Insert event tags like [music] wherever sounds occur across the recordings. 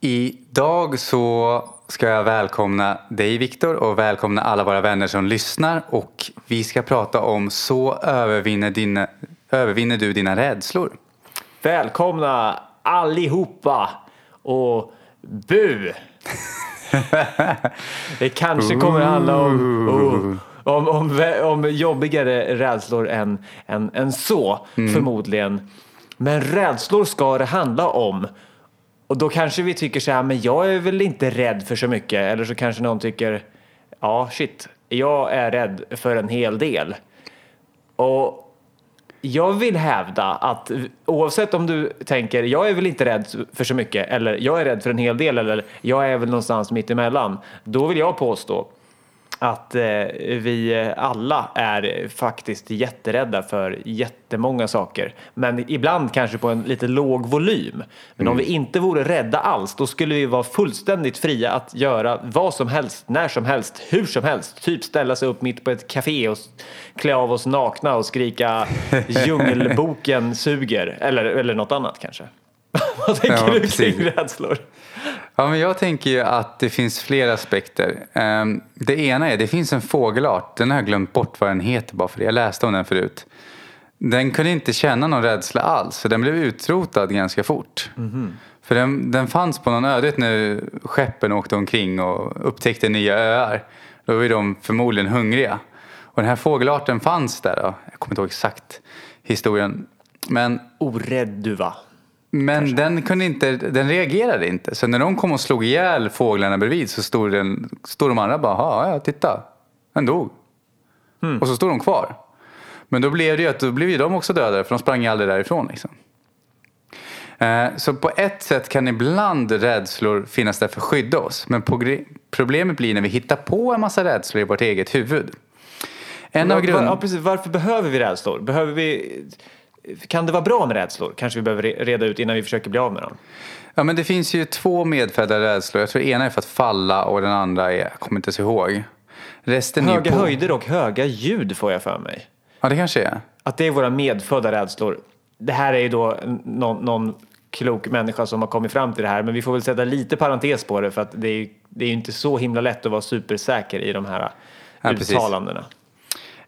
Idag så ska jag välkomna dig Viktor och välkomna alla våra vänner som lyssnar och vi ska prata om Så övervinner, dina, övervinner du dina rädslor. Välkomna allihopa och bu! [laughs] Det kanske kommer att handla om, oh, om, om, om jobbigare rädslor än, än, än så, förmodligen. Men rädslor ska det handla om. Och då kanske vi tycker så här, men jag är väl inte rädd för så mycket. Eller så kanske någon tycker, ja shit, jag är rädd för en hel del. Och jag vill hävda att oavsett om du tänker jag är väl inte rädd för så mycket eller jag är rädd för en hel del eller jag är väl någonstans mitt emellan. Då vill jag påstå att eh, vi alla är faktiskt jätterädda för jättemånga saker. Men ibland kanske på en lite låg volym. Men om vi inte vore rädda alls, då skulle vi vara fullständigt fria att göra vad som helst, när som helst, hur som helst. Typ ställa sig upp mitt på ett café och klä av oss nakna och skrika [laughs] djungelboken suger. Eller, eller något annat kanske. [laughs] vad tänker Ja, du kring rädslor? Ja, men jag tänker ju att det finns flera aspekter. Ehm, Det ena är, det finns en fågelart, den har jag glömt bort vad den heter bara för det. Jag läste om den förut. Den kunde inte känna någon rädsla alls, så den blev utrotad ganska fort. För den, den fanns på någon ödet när skeppen åkte omkring och upptäckte nya öar. Då var de förmodligen hungriga. Och den här fågelarten fanns där då. Jag kommer inte ihåg exakt historien. Men Orädd duva. Men den, kunde inte, den reagerade inte. Så när de kom och slog ihjäl fåglarna bredvid så stod, den, stod de andra bara, "Ja, ja, titta, den dog. Och så stod de kvar. Men då blev det ju att då blev ju de också dödade för de sprang ju aldrig därifrån. Liksom. Eh, Så på ett sätt kan ibland rädslor finnas där för att skydda oss. Men problemet blir när vi hittar på en massa rädslor i vårt eget huvud. En av grund... ja, precis. Varför behöver vi rädslor? Behöver vi... Kan det vara bra med rädslor? Kanske vi behöver re- reda ut innan vi försöker bli av med dem. Ja, men det finns ju två medfödda rädslor. Jag tror ena är för att falla och den andra är, jag kommer inte så ihåg. Resten Höga på... höjder och höga ljud får jag för mig. Ja, det kanske är. Att det är våra medfödda rädslor. Det här är ju då någon, någon klok människa som har kommit fram till det här. Men vi får väl sätta lite parentes på det för att det är ju det är inte så himla lätt att vara supersäker i de här Ja, precis. uttalandena. Eh,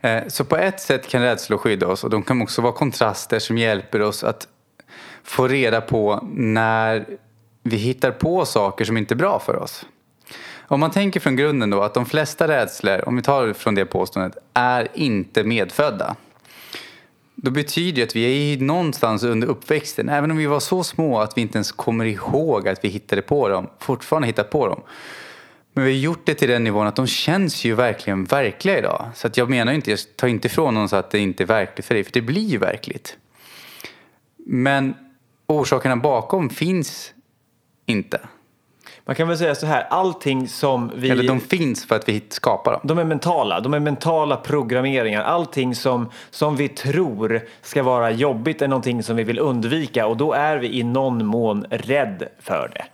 Eh, så på ett sätt kan rädslor skydda oss och de kan också vara kontraster som hjälper oss att få reda på när vi hittar på saker som inte är bra för oss. Om man tänker från grunden då att de flesta rädslor, om vi tar från det påståendet, är inte medfödda. Då betyder det att vi är någonstans under uppväxten, även om vi var så små att vi inte ens kommer ihåg att vi hittade på dem, fortfarande hittar på dem. Men vi har gjort det till den nivån att de känns ju verkligen verkliga idag. Så att jag menar inte, jag tar inte ifrån någon så att det inte är verkligt för dig, för det blir ju verkligt. Men orsakerna bakom finns inte. Man kan väl säga så här, allting som vi... Eller de finns för att vi skapar dem. De är mentala, de är mentala programmeringar. Allting som, som vi tror ska vara jobbigt är någonting som vi vill undvika och då är vi i någon mån rädd för det.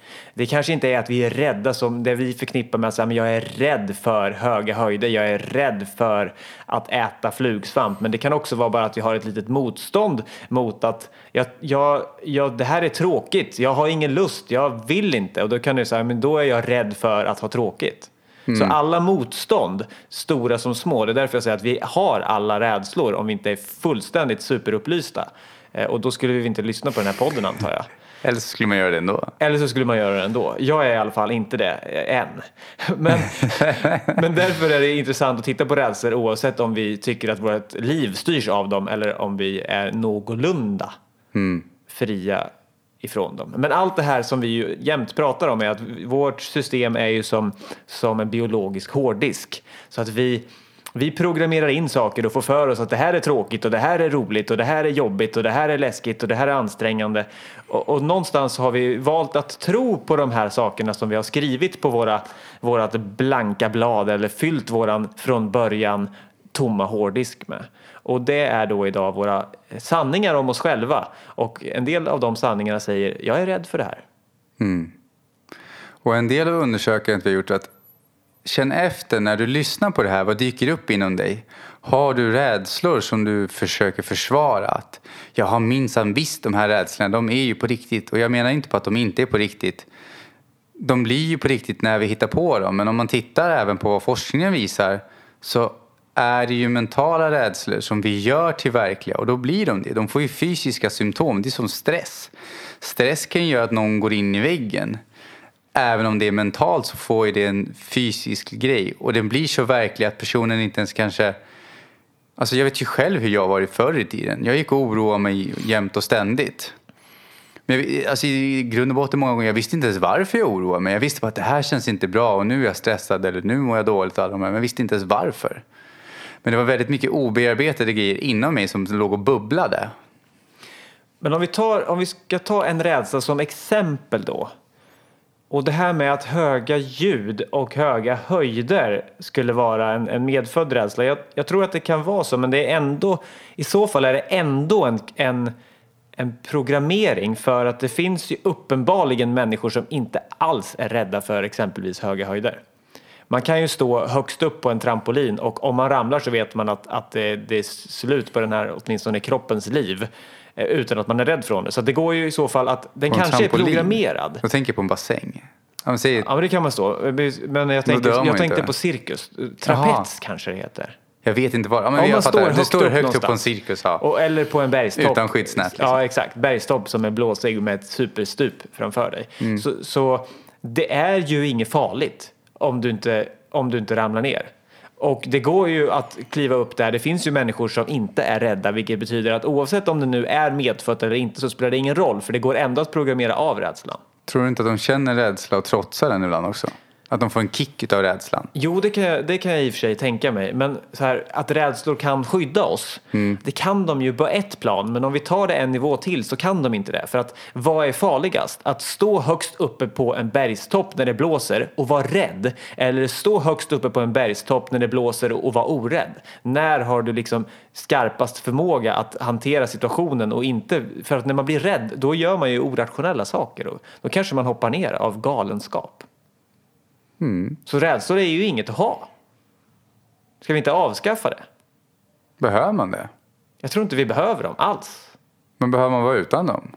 Det kanske inte är att vi är rädda som det vi förknippar med att säga, men jag är rädd för höga höjder, jag är rädd för att äta flugsvamp. Men det kan också vara bara att vi har ett litet motstånd mot att jag, jag, jag, det här är tråkigt, jag har ingen lust, jag vill inte. Och då kan du säga, men då är jag rädd för att ha tråkigt. Så alla motstånd, stora som små, det är därför jag säger att vi har alla rädslor om vi inte är fullständigt superupplysta. Eh, Och då skulle vi inte lyssna på den här podden antar jag. Eller så skulle man göra det ändå. Eller så skulle man göra det ändå. Jag är i alla fall inte det eh, än. [laughs] Men, men därför är det intressant att titta på rädslor oavsett om vi tycker att vårt liv styrs av dem eller om vi är någorlunda fria ifrån dem. Men allt det här som vi ju jämt pratar om är att vårt system är ju som, som en biologisk hårddisk. Så att vi, vi programmerar in saker och får för oss att det här är tråkigt och det här är roligt och det här är jobbigt och det här är läskigt och det här är ansträngande. Och, och någonstans har vi valt att tro på de här sakerna som vi har skrivit på våra, vårat blanka blad eller fyllt våran från början tomma hårddisk med. Och det är då idag våra sanningar om oss själva. Och en del av de sanningarna säger jag är rädd för det här. Mm. Och en del av undersökandet vi har gjort att känn efter när du lyssnar på det här, vad dyker upp inom dig? Har du rädslor som du försöker försvara? Att jag har minsann visst de här rädslorna, de är ju på riktigt. Och jag menar inte på att de inte är på riktigt. De blir ju på riktigt när vi hittar på dem. Men om man tittar även på vad forskningen visar så är det ju mentala rädslor som vi gör till verkliga och då blir de det. De får ju fysiska symptom. Det är som stress. Stress kan ju göra att någon går in i väggen. Även om det är mentalt så får ju det en fysisk grej och den blir så verklig att personen inte ens kanske Alltså jag vet ju själv hur jag var förr i tiden. Jag gick och oroade mig jämt och ständigt. Men jag, alltså i grund och botten många gånger, jag visste inte ens varför jag oroade mig. Jag visste bara att det här känns inte bra och nu är jag stressad eller nu mår jag dåligt. Alla men jag visste inte ens varför. Men det var väldigt mycket obearbetade grejer inom mig som låg och bubblade. Men om vi, tar, om vi ska ta en rädsla som exempel då. Och det här med att höga ljud och höga höjder skulle vara en, en medfödd rädsla. Jag, jag, tror att det kan vara så, men det är ändå, i så fall är det ändå en, en, en programmering för att det finns ju uppenbarligen människor som inte alls är rädda för exempelvis höga höjder. Man kan ju stå högst upp på en trampolin och om man ramlar så vet man att, att det, det är slut på den här, åtminstone kroppens liv utan att man är rädd från det. Så det går ju i så fall att den kanske trampolin. är programmerad. Jag tänker på en bassäng. Ja men, säger... ja, men det kan man stå. Men jag tänkte, jag tänkte på cirkus. Trapets Jaha. kanske det heter. Jag vet inte var. Ja, men Om man står, högt, står högt upp, på en cirkus. Ja. Och, eller på en bergstopp. Utan skyddsnät. Liksom. Ja exakt. Bergstopp som är blåsig med ett superstup framför dig. Mm. Så, så det är ju inget farligt om du inte, om du inte ramlar ner. Och det går ju att kliva upp där. Det finns ju människor som inte är rädda, vilket betyder att oavsett om det nu är medfött eller inte så spelar det ingen roll, för det går ändå att programmera av rädslan. Tror du inte att de känner rädsla och trotsar den ibland också? Att de får en kick av rädslan? Jo, det kan, jag, det kan jag i och för sig tänka mig. Men så här, att rädslor kan skydda oss, mm. det kan de ju på ett plan. Men om vi tar det en nivå till så kan de inte det. För att vad är farligast? Att stå högst uppe på en bergstopp när det blåser och vara rädd? Eller stå högst uppe på en bergstopp när det blåser och vara orädd? När har du liksom skarpast förmåga att hantera situationen och inte... För att när man blir rädd, då gör man ju orationella saker. Och då kanske man hoppar ner av galenskap. Mm. Så rädslor är ju inget att ha. Ska vi inte avskaffa det? Behöver man det? Jag tror inte vi behöver dem alls. Men behöver man vara utan dem?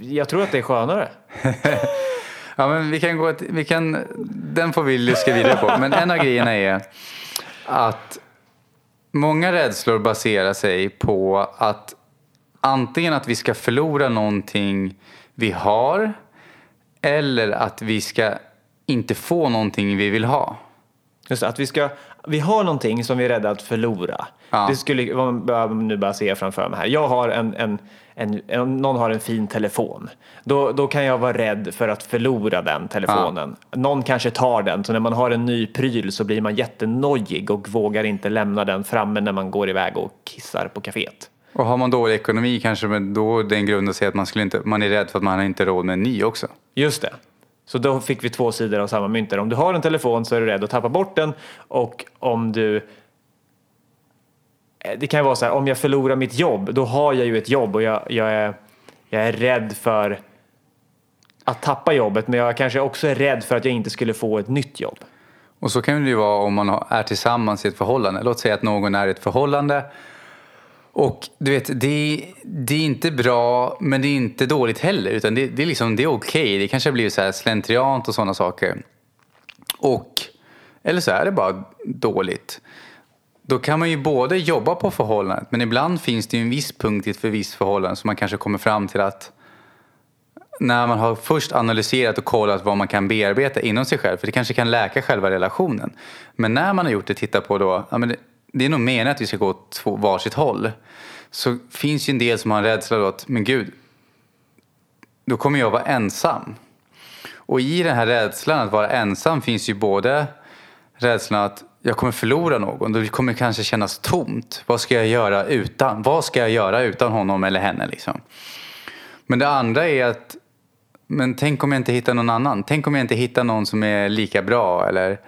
Jag tror att det är skönare. [laughs] ja, men vi kan gå vi kan, den får vi lyssna vidare på. Men en av grejerna är att många rädslor baserar sig på att antingen att vi ska förlora någonting vi har eller att vi ska inte få någonting vi vill ha. Just att vi, ska, vi har någonting som vi är rädda att förlora. Ja. Det skulle vad nu bara se framför mig här. Jag har en, en, en, en, någon har en fin telefon. Då, då kan jag vara rädd för att förlora den telefonen. Ja. Någon kanske tar den, så när man har en ny pryl så blir man jättenojig och vågar inte lämna den framme när man går iväg och kissar på kaféet. Och har man dålig ekonomi kanske men då den grunden säger att man, skulle inte, man är rädd för att man inte har råd med en ny också. Just det. Så då fick vi två sidor av samma mynt. Om du har en telefon så är du rädd att tappa bort den och om du eh, det kan ju vara så här, om jag förlorar mitt jobb, då har jag ju ett jobb och jag, jag, är, jag är rädd för att tappa jobbet, men jag kanske också är rädd för att jag inte skulle få ett nytt jobb. Och så kan det ju vara om man är tillsammans i ett förhållande. Låt säga att någon är i ett förhållande och du vet, det, det, är inte bra men det är inte dåligt heller. Utan det, det är, liksom, det är okej. Okay. Det kanske har blivit så här slentriant och sådana saker. Och, eller så är det bara dåligt. Då kan man ju både jobba på förhållandet men ibland finns det ju en viss punkt i ett för visst förhållande som man kanske kommer fram till att när man har först analyserat och kollat vad man kan bearbeta inom sig själv, för det kanske kan läka själva relationen. Men när man har gjort det, titta på då, ja, men det är nog meningen att vi ska gå åt varsitt håll. Så finns ju en del som har en rädsla då att, men gud, då kommer jag vara ensam. Och i den här rädslan att vara ensam finns ju både rädslan att jag kommer förlora någon. Det kommer kanske kännas tomt. Vad ska jag göra utan? Vad ska jag göra utan honom eller henne liksom? Men det andra är att men tänk om jag inte hittar någon annan? Tänk om jag inte hittar någon som är lika bra eller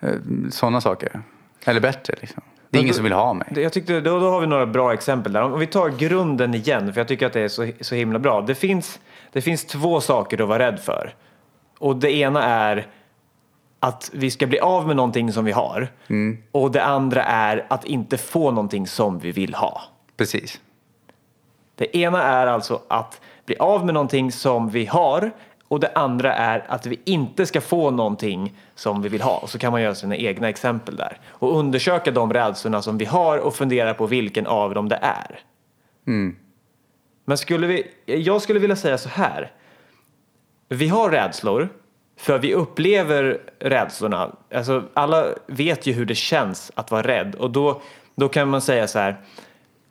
eh, sådana saker. Eller bättre liksom. Det är ingen som vill ha mig. Jag tyckte, då, då har vi några bra exempel där. Om vi tar grunden igen, för jag tycker att det är så, så himla bra. Det finns, det finns två saker att vara rädd för. Och det ena är att vi ska bli av med någonting som vi har. Och det andra är att inte få någonting som vi vill ha. Precis. Det ena är alltså att bli av med någonting som vi har och det andra är att vi inte ska få någonting som vi vill ha. Och så kan man göra sina egna exempel där och undersöka de rädslorna som vi har och fundera på vilken av dem det är. Men skulle vi, jag skulle vilja säga så här. Vi har rädslor för vi upplever rädslorna. Alltså, alla vet ju hur det känns att vara rädd och då, då kan man säga så här.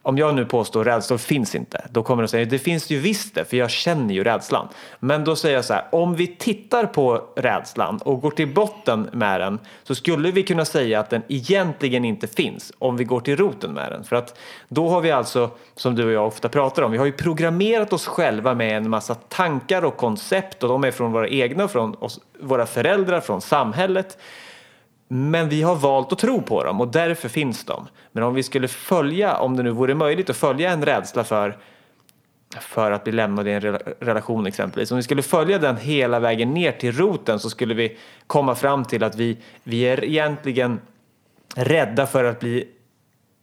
Om jag nu påstår rädslor finns inte, då kommer de säga det finns ju visst det, för jag känner ju rädslan. Men då säger jag så här, om vi tittar på rädslan och går till botten med den så skulle vi kunna säga att den egentligen inte finns om vi går till roten med den. För att då har vi alltså, som du och jag ofta pratar om, vi har ju programmerat oss själva med en massa tankar och koncept och de är från våra egna, från oss, våra föräldrar, från samhället. Men vi har valt att tro på dem och därför finns de. Men om vi skulle följa, om det nu vore möjligt att följa en rädsla för, för att bli lämnad i en relation exempelvis. Om vi skulle följa den hela vägen ner till roten så skulle vi komma fram till att vi, vi är egentligen rädda för att bli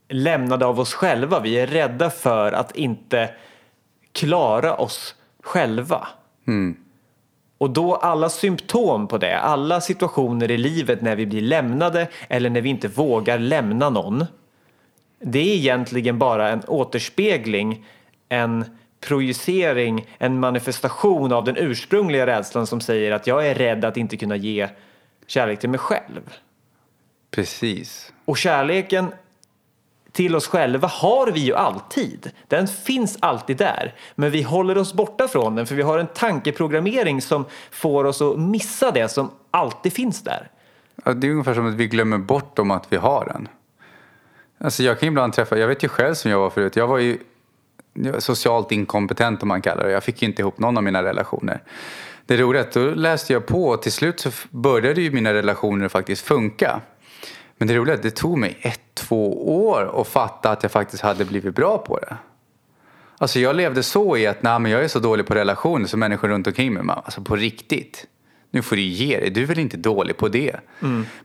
lämnade av oss själva. Vi är rädda för att inte klara oss själva. Mm. Och då alla symptom på det, alla situationer i livet när vi blir lämnade eller när vi inte vågar lämna någon. Det är egentligen bara en återspegling, en projicering, en manifestation av den ursprungliga rädslan som säger att jag är rädd att inte kunna ge kärlek till mig själv. Precis. Och kärleken till oss själva har vi ju alltid. Den finns alltid där. Men vi håller oss borta från den för vi har en tankeprogrammering som får oss att missa det som alltid finns där. Ja, det är ungefär som att vi glömmer bort om att vi har den. Alltså jag kan ibland träffa, jag vet ju själv som jag var förut, jag var ju jag var socialt inkompetent om man kallar det. Jag fick inte ihop någon av mina relationer. Det roliga är att då läste jag på och till slut så började ju mina relationer faktiskt funka. Men det roliga är att det tog mig ett, två år att fatta att jag faktiskt hade blivit bra på det. Alltså jag levde så i att nej, men jag är så dålig på relationer så människor runt omkring mig, alltså på riktigt. Nu får du ge dig, du är väl inte dålig på det.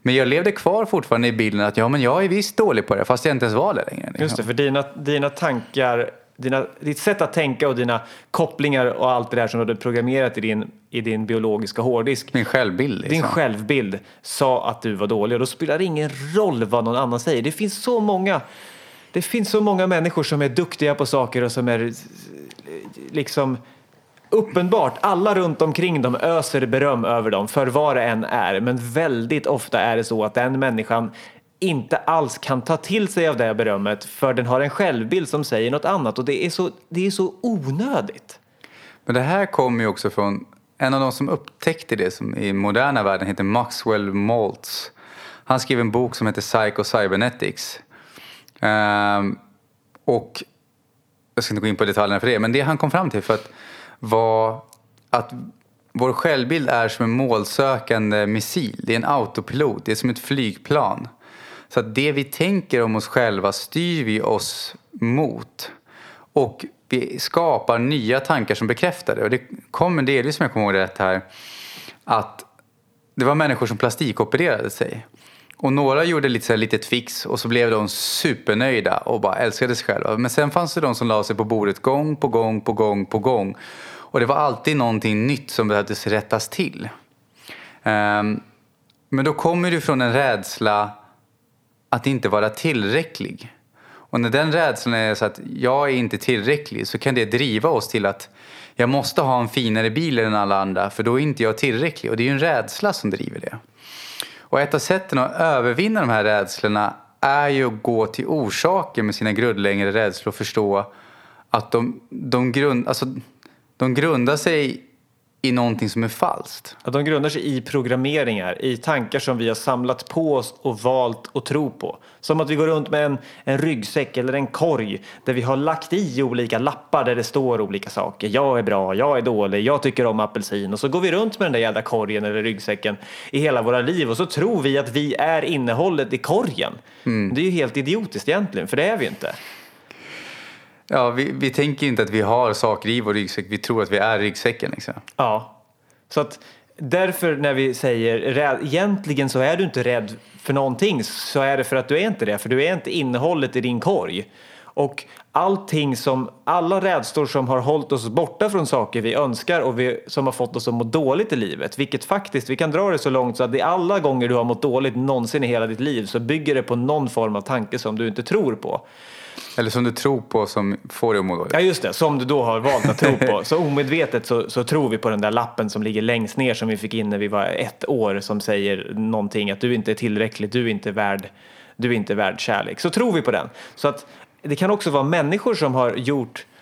Men jag levde kvar fortfarande i bilden att ja men jag är visst dålig på det fast jag inte ens var det längre. liksom. Just det, för dina, dina tankar, dina, ditt sätt att tänka och dina kopplingar och allt det där som du hade programmerat i din, i din biologiska hårddisk. Min självbild liksom. Din självbild sa att du var dålig och då spelar det ingen roll vad någon annan säger. Det finns så många, det finns så många människor som är duktiga på saker och som är liksom uppenbart, alla runt omkring dem öser beröm över dem för vad det än är. Men väldigt ofta är det så att den människan inte alls kan ta till sig av det berömmet för den har en självbild som säger något annat och det är så, det är så onödigt. Men det här kommer ju också från en av de som upptäckte det som i moderna världen heter Maxwell Maltz. Han skrev en bok som heter Psycho Cybernetics. Ehm, och jag ska inte gå in på detaljerna för det, men det han kom fram till för att var att vår självbild är som en målsökande missil. Det är en autopilot, det är som ett flygplan. Så att det vi tänker om oss själva styr vi oss mot. Och vi skapar nya tankar som bekräftar det. Och det kommer delvis, om jag kommer ihåg rätt här, att det var människor som plastikopererade sig. Och några gjorde lite så här litet fix och så blev de supernöjda och bara älskade sig själva. Men sen fanns det de som la sig på bordet gång på gång på gång på gång. Och det var alltid någonting nytt som behövdes rättas till. Um, men då kommer det från en rädsla att inte vara tillräcklig. Och när den rädslan är så att jag är inte tillräcklig så kan det driva oss till att jag måste ha en finare bil än alla andra för då är inte jag tillräcklig. Och det är ju en rädsla som driver det. Och ett av sätten att övervinna de här rädslorna är ju att gå till orsaken med sina grundläggande rädslor och förstå att de, de, grund, alltså, de grundar sig i någonting som är falskt. Att de grundar sig i programmeringar, i tankar som vi har samlat på oss och valt att tro på. Som att vi går runt med en, en ryggsäck eller en korg där vi har lagt i olika lappar där det står olika saker. Jag är bra, jag är dålig, jag tycker om apelsin. Och så går vi runt med den där jävla korgen eller ryggsäcken i hela våra liv och så tror vi att vi är innehållet i korgen. Det är ju helt idiotiskt egentligen, för det är vi inte. Ja, vi, vi tänker inte att vi har saker i vår ryggsäck, vi tror att vi är ryggsäcken. Liksom. Ja, så att därför när vi säger rädd, egentligen så är du inte rädd för någonting så är det för att du är inte det, för du är inte innehållet i din korg. Och allting som, alla rädslor som har hållit oss borta från saker vi önskar och vi, som har fått oss att må dåligt i livet, vilket faktiskt, vi kan dra det så långt så att det alla gånger du har mått dåligt någonsin i hela ditt liv så bygger det på någon form av tanke som du inte tror på. Eller som du tror på som får dig att må dåligt. Ja just det, som du då har valt att tro på. Så omedvetet så, så tror vi på den där lappen som ligger längst ner som vi fick in när vi var ett år som säger någonting att du inte är tillräcklig, du är inte värd, du är inte värd kärlek. Så tror vi på den. Så att det kan också vara människor som har gjort eh,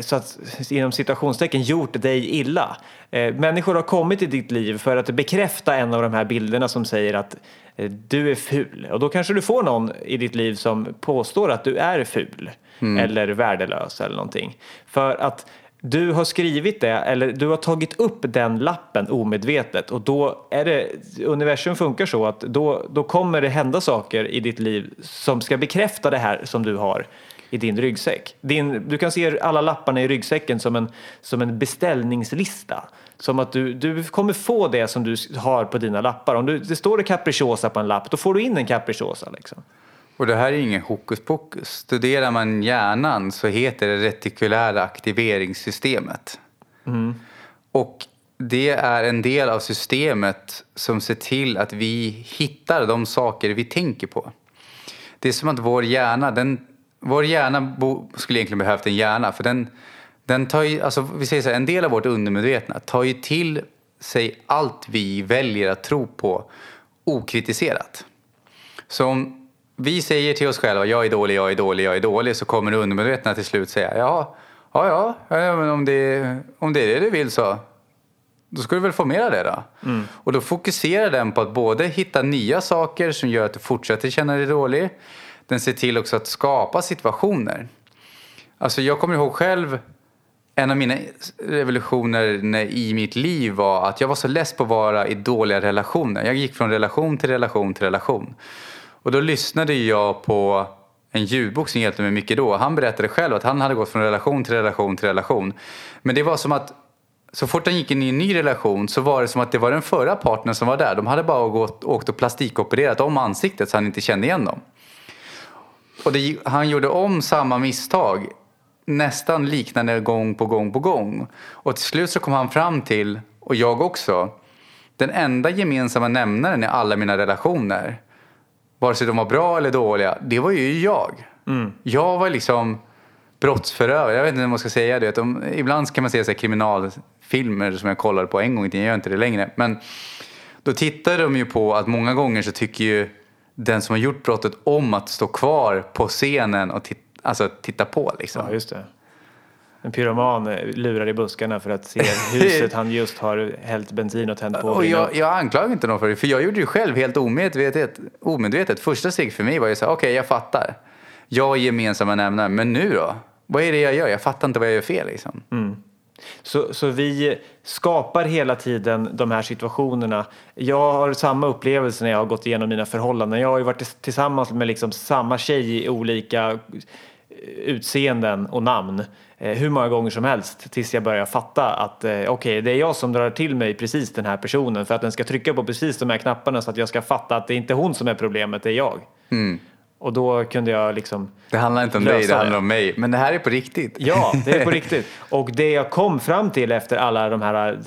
så att inom citationstecken gjort dig illa. Eh, människor har kommit i ditt liv för att bekräfta en av de här bilderna som säger att eh, du är ful. Och då kanske du får någon i ditt liv som påstår att du är ful mm. eller värdelös eller någonting. För att du har skrivit det eller du har tagit upp den lappen omedvetet och då är det, universum funkar så att då, då kommer det hända saker i ditt liv som ska bekräfta det här som du har i din ryggsäck. Din, du kan se alla lapparna i ryggsäcken som en, som en beställningslista. Som att du, du kommer få det som du har på dina lappar. Om du, det står det capricciosa på en lapp, då får du in en capricciosa. Liksom. Och det här är ingen hokus pokus. Studerar man hjärnan så heter det retikulära aktiveringssystemet. Mm. Och det är en del av systemet som ser till att vi hittar de saker vi tänker på. Det är som att vår hjärna, den, vår hjärna skulle egentligen behövt en hjärna för den, den tar ju, alltså vi säger så här, en del av vårt undermedvetna tar ju till sig allt vi väljer att tro på okritiserat. Så om vi säger till oss själva jag är dålig, jag är dålig, jag är dålig så kommer undermedvetna till slut säga ja, ja, ja, men om det, om det är det du vill så då ska du väl få mer av det då. Mm. Och då fokuserar den på att både hitta nya saker som gör att du fortsätter känna dig dålig. Den ser till också att skapa situationer. Alltså jag kommer ihåg själv en av mina revolutioner i mitt liv var att jag var så less på att vara i dåliga relationer. Jag gick från relation till relation till relation. Och då lyssnade jag på en ljudbok som hjälpte mig mycket då. Han berättade själv att han hade gått från relation till relation till relation. Men det var som att så fort han gick in i en ny relation så var det som att det var den förra partnern som var där. De hade bara gått, åkt och plastikopererat om ansiktet så han inte kände igen dem. Och det, han gjorde om samma misstag nästan liknande gång på gång på gång. Och till slut så kom han fram till, och jag också, den enda gemensamma nämnaren i alla mina relationer vare sig de var bra eller dåliga, det var ju jag. Mm. Jag var liksom brottsförövare. Jag vet inte hur man ska säga det. De, ibland kan man se så kriminalfilmer som jag kollade på en gång i tiden. Jag gör inte det längre. Men då tittar de ju på att många gånger så tycker ju den som har gjort brottet om att stå kvar på scenen och titta, alltså, titta på. Liksom. Ja, just det. En pyroman lurar i buskarna för att se huset han just har hällt bensin och tänt på. Och jag, jag anklagar inte någon för det, för jag gjorde det själv helt omedvetet. omedvetet. Första steget för mig var ju så okej okay, jag fattar. Jag är gemensamma nämnare, men nu då? Vad är det jag gör? Jag fattar inte vad jag gör fel liksom. Mm. Så, så vi skapar hela tiden de här situationerna. Jag har samma upplevelse när jag har gått igenom mina förhållanden. Jag har ju varit tillsammans med liksom samma tjej i olika eh, utseenden och namn eh, hur många gånger som helst tills jag börjar fatta att eh, okej, okay, det är jag som drar till mig precis den här personen för att den ska trycka på precis de här knapparna så att jag ska fatta att det är inte hon som är problemet, det är jag. Mm. Och då kunde jag liksom Det handlar inte om dig, det handlar om mig. Men det här är på riktigt. Ja, det är på [laughs] riktigt. Och det jag kom fram till efter alla de här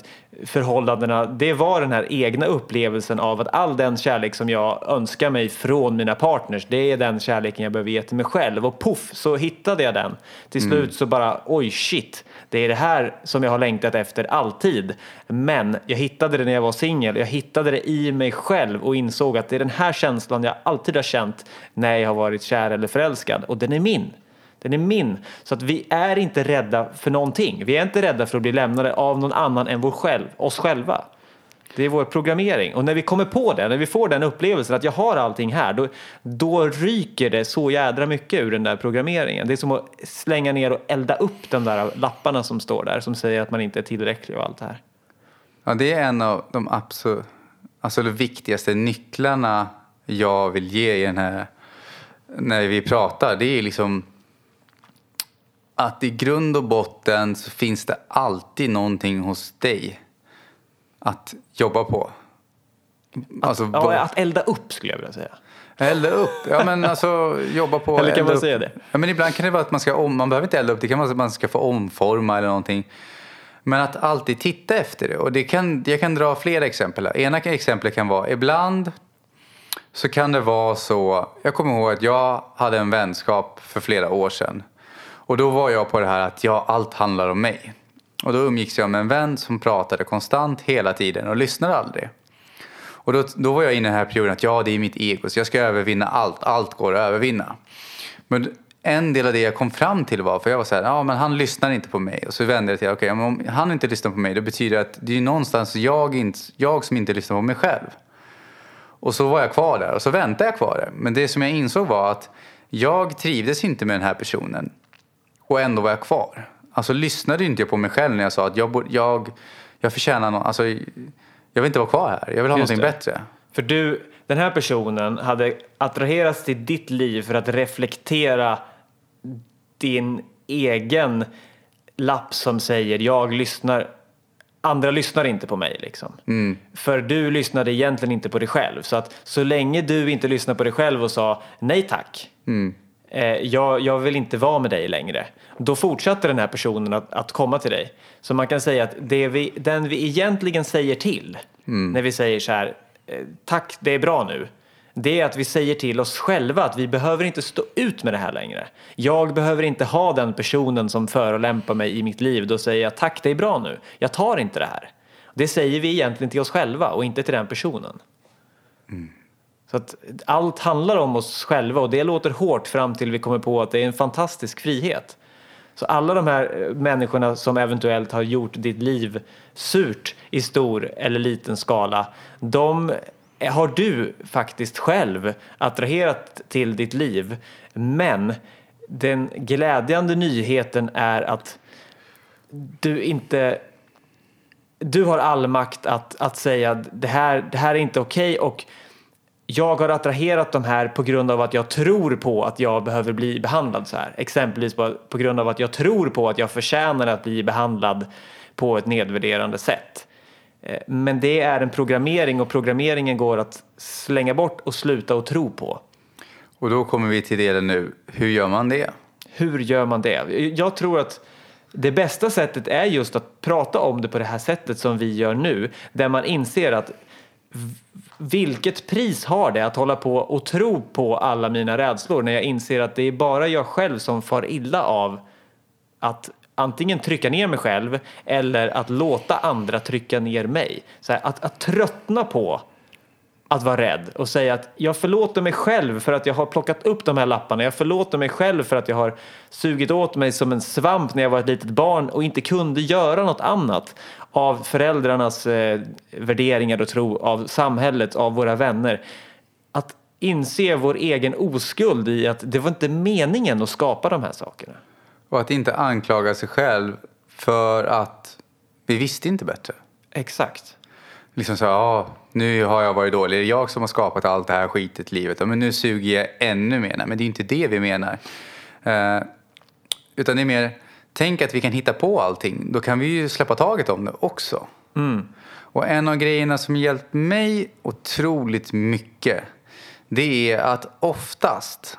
förhållandena, det var den här egna upplevelsen av att all den kärlek som jag önskar mig från mina partners, det är den kärleken jag behöver ge till mig själv. Och puff, så hittade jag den. Till slut mm. så bara, oj shit, det är det här som jag har längtat efter alltid. Men jag hittade det när jag var singel, jag hittade det i mig själv och insåg att det är den här känslan jag alltid har känt när jag har varit kär eller förälskad. Och den är min. Den är min. Så att vi är inte rädda för någonting. Vi är inte rädda för att bli lämnade av någon annan än vår själv, oss själva. Det är vår programmering. Och när vi kommer på det, när vi får den upplevelsen att jag har allting här, då, då ryker det så jädra mycket ur den där programmeringen. Det är som att slänga ner och elda upp de där lapparna som står där som säger att man inte är tillräcklig och allt det här. Ja, det är en av de absolut alltså de viktigaste nycklarna jag vill ge i den här, när vi pratar. Det är liksom att i grund och botten så finns det alltid någonting hos dig att jobba på. Alltså, Ja, att elda upp skulle jag vilja säga. Elda upp, ja men [laughs] alltså jobba på... Eller kan man upp. säga det? Ja men ibland kan det vara att man ska om, man behöver inte elda upp, det kan vara att man ska få omforma eller någonting. Men att alltid titta efter det. Och det kan, jag kan dra flera exempel här. Ena exemplet kan vara, ibland så kan det vara så, jag kommer ihåg att jag hade en vänskap för flera år sedan. Och då var jag på det här att ja, allt handlar om mig. Och då umgicks jag med en vän som pratade konstant hela tiden och lyssnade aldrig. Och då, då var jag inne i den här perioden att ja, det är mitt ego, så jag ska övervinna allt. Allt går att övervinna. Men en del av det jag kom fram till var, för jag var så här, ja men han lyssnar inte på mig. Och så vände jag till, okej, men om han inte lyssnar på mig, då betyder det att det är någonstans jag, inte, jag som inte lyssnar på mig själv. Och så var jag kvar där och så väntade jag kvar där. Men det som jag insåg var att jag trivdes inte med den här personen. Och ändå var jag kvar. Alltså lyssnade inte jag på mig själv när jag sa att jag, borde- jag, jag förtjänar någon, alltså jag vill inte vara kvar här. Jag vill ha Just någonting det. bättre. För du, den här personen hade attraherats till ditt liv för att reflektera din egen lapp som säger jag lyssnar, andra lyssnar inte på mig liksom. För du lyssnade egentligen inte på dig själv. Så att så länge du inte lyssnar på dig själv och sa nej tack, eh, jag, jag vill inte vara med dig längre. Då fortsatte den här personen att, att komma till dig. Så man kan säga att det vi, den vi egentligen säger till när vi säger så här, eh, tack det är bra nu. Det är att vi säger till oss själva att vi behöver inte stå ut med det här längre. Jag behöver inte ha den personen som förolämpar mig i mitt liv. Då säger jag tack det är bra nu. Jag tar inte det här. Det säger vi egentligen till oss själva och inte till den personen. Så att allt handlar om oss själva och det låter hårt fram till vi kommer på att det är en fantastisk frihet. Så alla de här eh, människorna som eventuellt har gjort ditt liv surt i stor eller liten skala, de har du faktiskt själv attraherat till ditt liv. Men den glädjande nyheten är att du inte du har all makt att, att säga det här, det här är inte okej och jag har attraherat de här på grund av att jag tror på att jag behöver bli behandlad så här. Exempelvis på, på grund av att jag tror på att jag förtjänar att bli behandlad på ett nedvärderande sätt. Eh, Men det är en programmering och programmeringen går att slänga bort och sluta att tro på. Och då kommer vi till delen nu, hur gör man det? Hur gör man det? Jag tror att det bästa sättet är just att prata om det på det här sättet som vi gör nu. Där man inser att vilket pris har det att hålla på och tro på alla mina rädslor när jag inser att det är bara jag själv som far illa av att antingen trycka ner mig själv eller att låta andra trycka ner mig. Så här, att, att tröttna på att vara rädd och säga att jag förlåter mig själv för att jag har plockat upp de här lapparna. Jag förlåter mig själv för att jag har sugit åt mig som en svamp när jag var ett litet barn och inte kunde göra något annat av föräldrarnas eh, värderingar och tro, av samhället, av våra vänner. Att inse vår egen oskuld i att det var inte meningen att skapa de här sakerna. Och att inte anklaga sig själv för att vi visste inte bättre. Exakt. Liksom så, ja, nu har jag varit dålig. Det är jag som har skapat allt det här skitet i livet. Ja, men nu suger jag ännu mer. Nej, men det är inte det vi menar. Eh, utan det är mer, tänk att vi kan hitta på allting. Då kan vi ju släppa taget om det också. Och en av grejerna som hjälpt mig otroligt mycket. Det är att oftast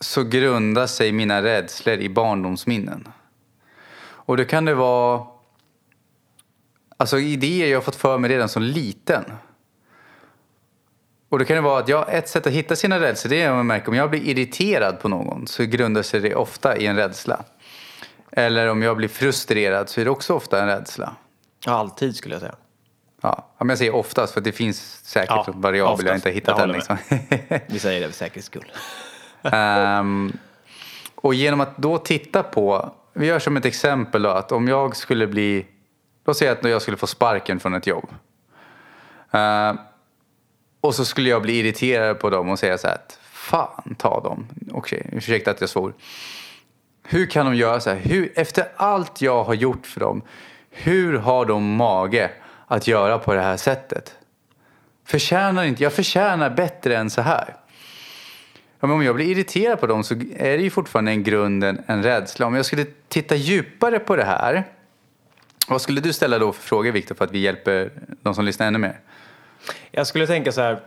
så grundar sig mina rädslor i barndomsminnen. Och då kan det vara Alltså idéer jag har fått för mig redan som liten. Och då kan det vara att jag, ett sätt att hitta sina rädslor det är om jag märker om jag blir irriterad på någon så grundar sig det ofta i en rädsla. Eller om jag blir frustrerad så är det också ofta en rädsla. Ja, alltid skulle jag säga. Ja, men jag säger oftast för det finns säkert Ja, en variabel jag oftast. inte har Jag hittat än. Liksom. Vi säger det för säkerhets skull. [laughs] Ehm, och genom att då titta på, vi gör som ett exempel då, att om jag skulle bli, låt säga att jag skulle få sparken från ett jobb. Ehm, och så skulle jag bli irriterad på dem och säga så här att fan ta dem. Okej, ursäkta att jag svor. Hur kan de göra så här? Hur, efter allt jag har gjort för dem, hur har de mage att göra på det här sättet? Förtjänar inte, jag förtjänar bättre än så här. Ja, men om jag blir irriterad på dem så är det ju fortfarande en grunden en rädsla. Om jag skulle titta djupare på det här Vad skulle du ställa då för frågor Viktor för att vi hjälper de som lyssnar ännu mer? Jag skulle tänka så här.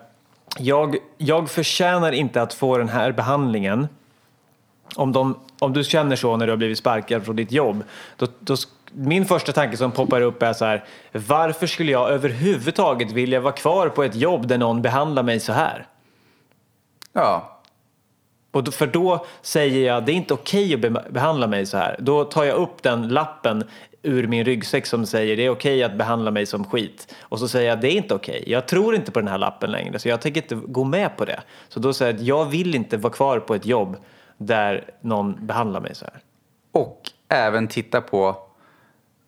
Jag, jag förtjänar inte att få den här behandlingen. Om, de, om du känner så när du har blivit sparkad från ditt jobb. Då, då, min första tanke som poppar upp är så här. Varför skulle jag överhuvudtaget vilja vara kvar på ett jobb där någon behandlar mig så här? Ja, Och då, för då säger jag det är inte okej att be behandla mig så här. Då tar jag upp den lappen ur min ryggsäck som säger det är okej att behandla mig som skit. Och så säger jag det är inte okej. Jag tror inte på den här lappen längre så jag tänker inte gå med på det. Så då säger jag att jag vill inte vara kvar på ett jobb där någon behandlar mig så här. och även titta på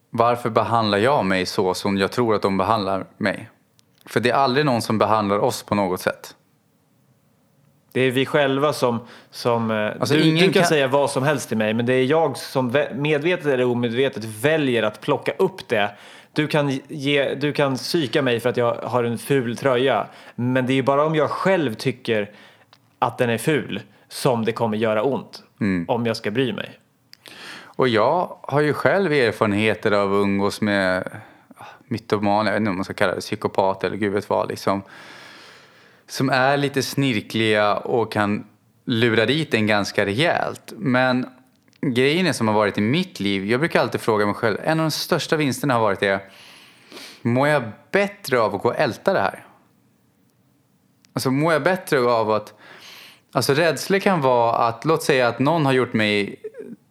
varför behandlar jag mig så som jag tror att de behandlar mig? För det är aldrig någon som behandlar oss på något sätt. Det är vi själva som... som eh, Alltså, du, ingen du kan, kan- säga vad som helst till mig men det är jag som medvetet eller omedvetet väljer att plocka upp det. Du kan, ge, du kan psyka mig för att jag har en ful tröja men det är ju bara om jag själv tycker att den är ful som det kommer göra ont Mm. om jag ska bry mig. Och jag har ju själv erfarenheter av att umgås med ah, mytomaner, jag vet inte om man ska kalla det psykopat eller gud vet vad liksom. Som är lite snirkliga och kan lura dit en ganska rejält. Men grejen är som har varit i mitt liv, jag brukar alltid fråga mig själv, en av de största vinsterna har varit det, mår jag bättre av att gå och älta det här? Alltså mår jag bättre av att Alltså rädslor kan vara att, låt säga att någon har gjort mig,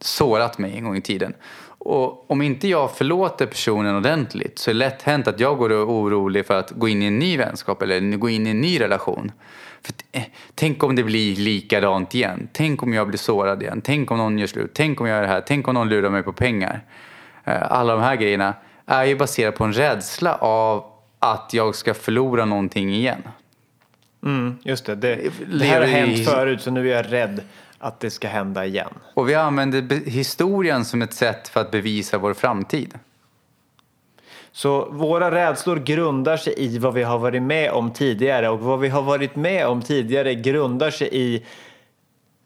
sårat mig en gång i tiden. Och om inte jag förlåter personen ordentligt så är det lätt hänt att jag går och är orolig för att gå in i en ny vänskap eller gå in i en ny relation. För, eh, tänk om det blir likadant igen. Tänk om jag blir sårad igen. Tänk om någon gör slut. Tänk om jag gör det här. Tänk om någon lurar mig på pengar. Eh, alla de här grejerna är ju baserade på en rädsla av att jag ska förlora någonting igen. Mm, just det, det, det här har hänt förut så nu är jag rädd att det ska hända igen. Och vi använder historien som ett sätt för att bevisa vår framtid. Så våra rädslor grundar sig i vad vi har varit med om tidigare och vad vi har varit med om tidigare grundar sig i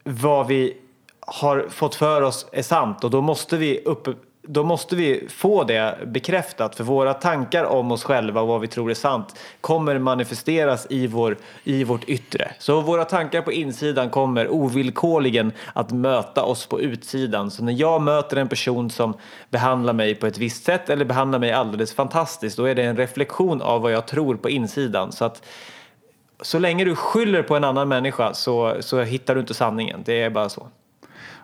vad vi har fått för oss är sant och då måste vi, upp, då måste vi få det bekräftat för våra tankar om oss själva och vad vi tror är sant kommer manifesteras i, vår, i vårt yttre. Så våra tankar på insidan kommer ovillkorligen att möta oss på utsidan. Så när jag möter en person som behandlar mig på ett visst sätt eller behandlar mig alldeles fantastiskt då är det en reflektion av vad jag tror på insidan. Så att så länge du skyller på en annan människa så, så hittar du inte sanningen. Det är bara så.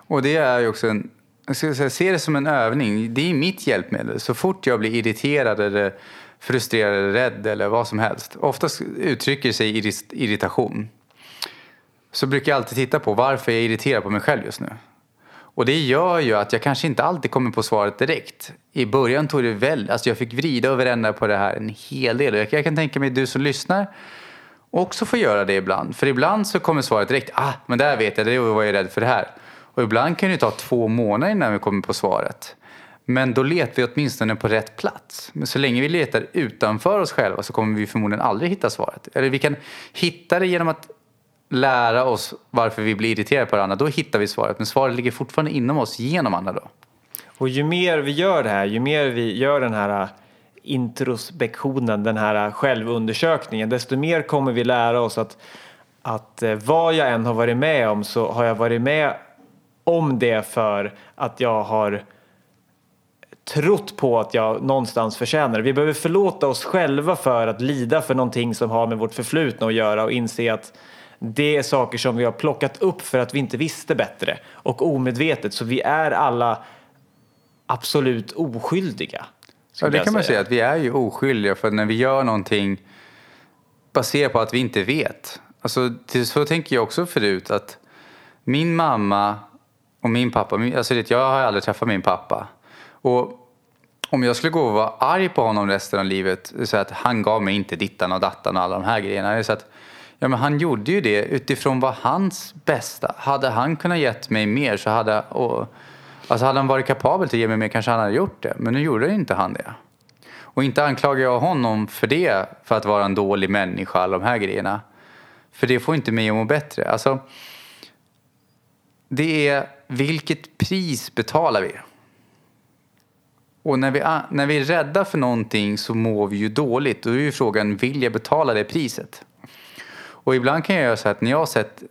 Och det är ju också en, jag ska säga, se det som en övning. Det är mitt hjälpmedel. Så fort jag blir irriterad eller frustrerad eller rädd eller vad som helst. Oftast uttrycker sig irritation. Så brukar jag alltid titta på varför jag är irriterad på mig själv just nu. Och det gör ju att jag kanske inte alltid kommer på svaret direkt. I början tog det väl, alltså jag fick vrida och vända på det här en hel del. Och Jag jag kan tänka mig du som lyssnar också får göra det ibland. För ibland så kommer svaret direkt. Ah, men där vet jag, det var jag rädd för det här. Och ibland kan det ta två månader innan vi kommer på svaret. Men då letar vi åtminstone på rätt plats. Men så länge vi letar utanför oss själva så kommer vi förmodligen aldrig hitta svaret. Eller vi kan hitta det genom att lära oss varför vi blir irriterade på varandra. Då hittar vi svaret. Men svaret ligger fortfarande inom oss genom andra då. Och ju mer vi gör det här, ju mer vi gör den här äh, introspektionen, den här äh, självundersökningen, desto mer kommer vi lära oss att, att äh, vad jag än har varit med om så har jag varit med om det för att jag har trott på att jag någonstans förtjänar det. Vi behöver förlåta oss själva för att lida för någonting som har med vårt förflutna att göra och inse att det är saker som vi har plockat upp för att vi inte visste bättre och omedvetet. Så vi är alla absolut oskyldiga. Ja, det kan man säga att vi är ju oskyldiga för när vi gör någonting baserat på att vi inte vet. Alltså, så tänker jag också förut att min mamma och min pappa, alltså jag har aldrig träffat min pappa. Och om jag skulle gå och vara arg på honom resten av livet, så att han gav mig inte dittan och dattan och alla de här grejerna. Så att, ja, men han gjorde ju det utifrån vad hans bästa. Hade han kunnat gett mig mer så hade, och, alltså hade han varit kapabel till att ge mig mer kanske han hade gjort det. Men nu gjorde inte han det. Och inte anklagar jag honom för det, för att vara en dålig människa, alla de här grejerna. För det får inte mig att må bättre. Alltså, det är vilket pris betalar vi? Och när vi, när vi är rädda för någonting så mår vi ju dåligt. Då är ju frågan, vill jag betala det priset? Och ibland kan jag göra så att när jag sätter sett,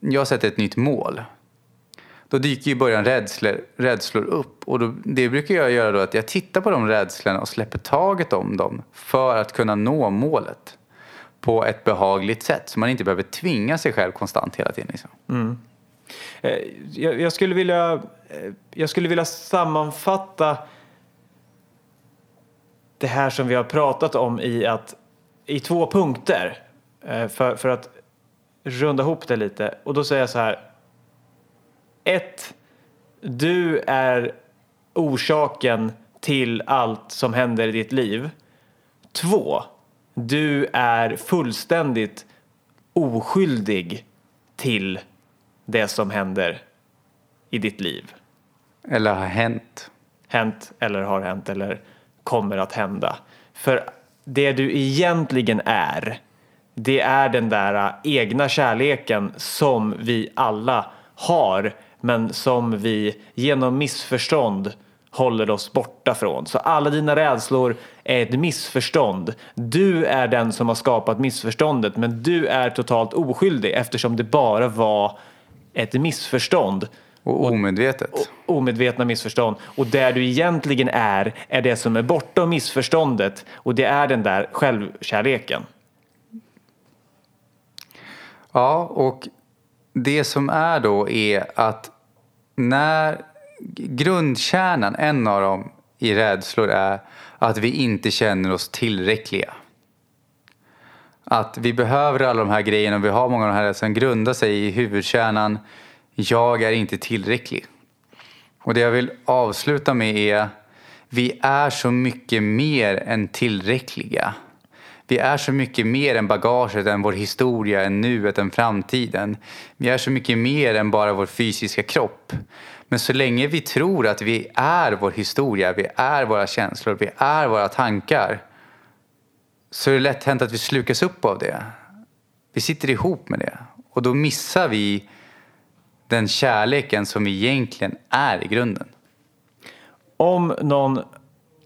jag sett ett nytt mål då dyker ju i början rädslor, rädslor upp. Och då, det brukar jag göra då att jag tittar på de rädslorna och släpper taget om dem för att kunna nå målet på ett behagligt sätt. Så man inte behöver tvinga sig själv konstant hela tiden. Liksom. Mm. Eh, jag, jag, skulle vilja, eh, jag skulle vilja sammanfatta det här som vi har pratat om i, att, i två punkter eh, för, för att runda ihop det lite. Och då säger jag så här. Ett, du är orsaken till allt som händer i ditt liv. Två, du är fullständigt oskyldig till det som händer i ditt liv. Eller har hänt. Hänt eller har hänt eller kommer att hända. För det du egentligen är, det är den där egna kärleken som vi alla har men som vi genom missförstånd håller oss borta från. Så alla dina rädslor är ett missförstånd. Du är den som har skapat missförståndet men du är totalt oskyldig eftersom det bara var ett missförstånd. Och omedvetet. Och, omedvetna missförstånd. Och där du egentligen är, är det som är bortom missförståndet och det är den där självkärleken. Ja, och det som är då är att när grundkärnan, en av dem i rädslor är att vi inte känner oss tillräckliga. Att vi behöver alla de här grejerna och vi har många av de här som grundar sig i huvudkärnan jag är inte tillräcklig. Och det jag vill avsluta med är vi är så mycket mer än tillräckliga. Vi är så mycket mer än bagaget, än vår historia, än nuet, än framtiden. Vi är så mycket mer än bara vår fysiska kropp. Men så länge vi tror att vi är vår historia, vi är våra känslor, vi är våra tankar så är det lätt hänt att vi slukas upp av det. Vi sitter ihop med det och då missar vi den kärleken som vi egentligen är i grunden. Om någon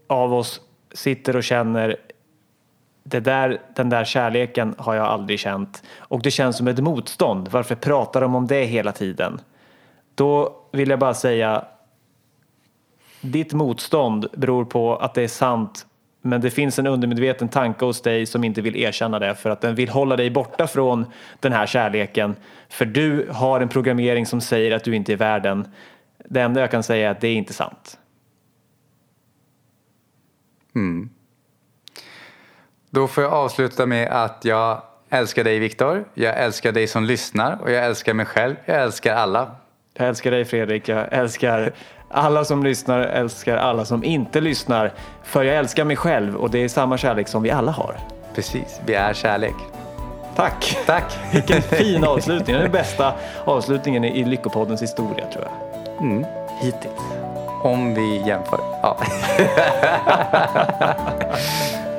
av oss sitter och känner det där, den där kärleken har jag aldrig känt och det känns som ett motstånd. Varför pratar de om det hela tiden? Då vill jag bara säga ditt motstånd beror på att det är sant men det finns en undermedveten tanke hos dig som inte vill erkänna det för att den vill hålla dig borta från den här kärleken. För du har en programmering som säger att du inte är värd den. Det enda jag kan säga är att det är inte sant. Mm. Då får jag avsluta med att jag älskar dig Viktor. Jag älskar dig som lyssnar och jag älskar mig själv. Jag älskar alla. Jag älskar dig Fredrik. Jag älskar alla som lyssnar, älskar alla som inte lyssnar. För jag älskar mig själv och det är samma kärlek som vi alla har. Precis, vi är kärlek. Tack! Tack! Vilken [laughs] fin avslutning. Det är den bästa avslutningen i Lyckopoddens historia tror jag. Mm. Hittills. Om vi jämför. Ja. [laughs]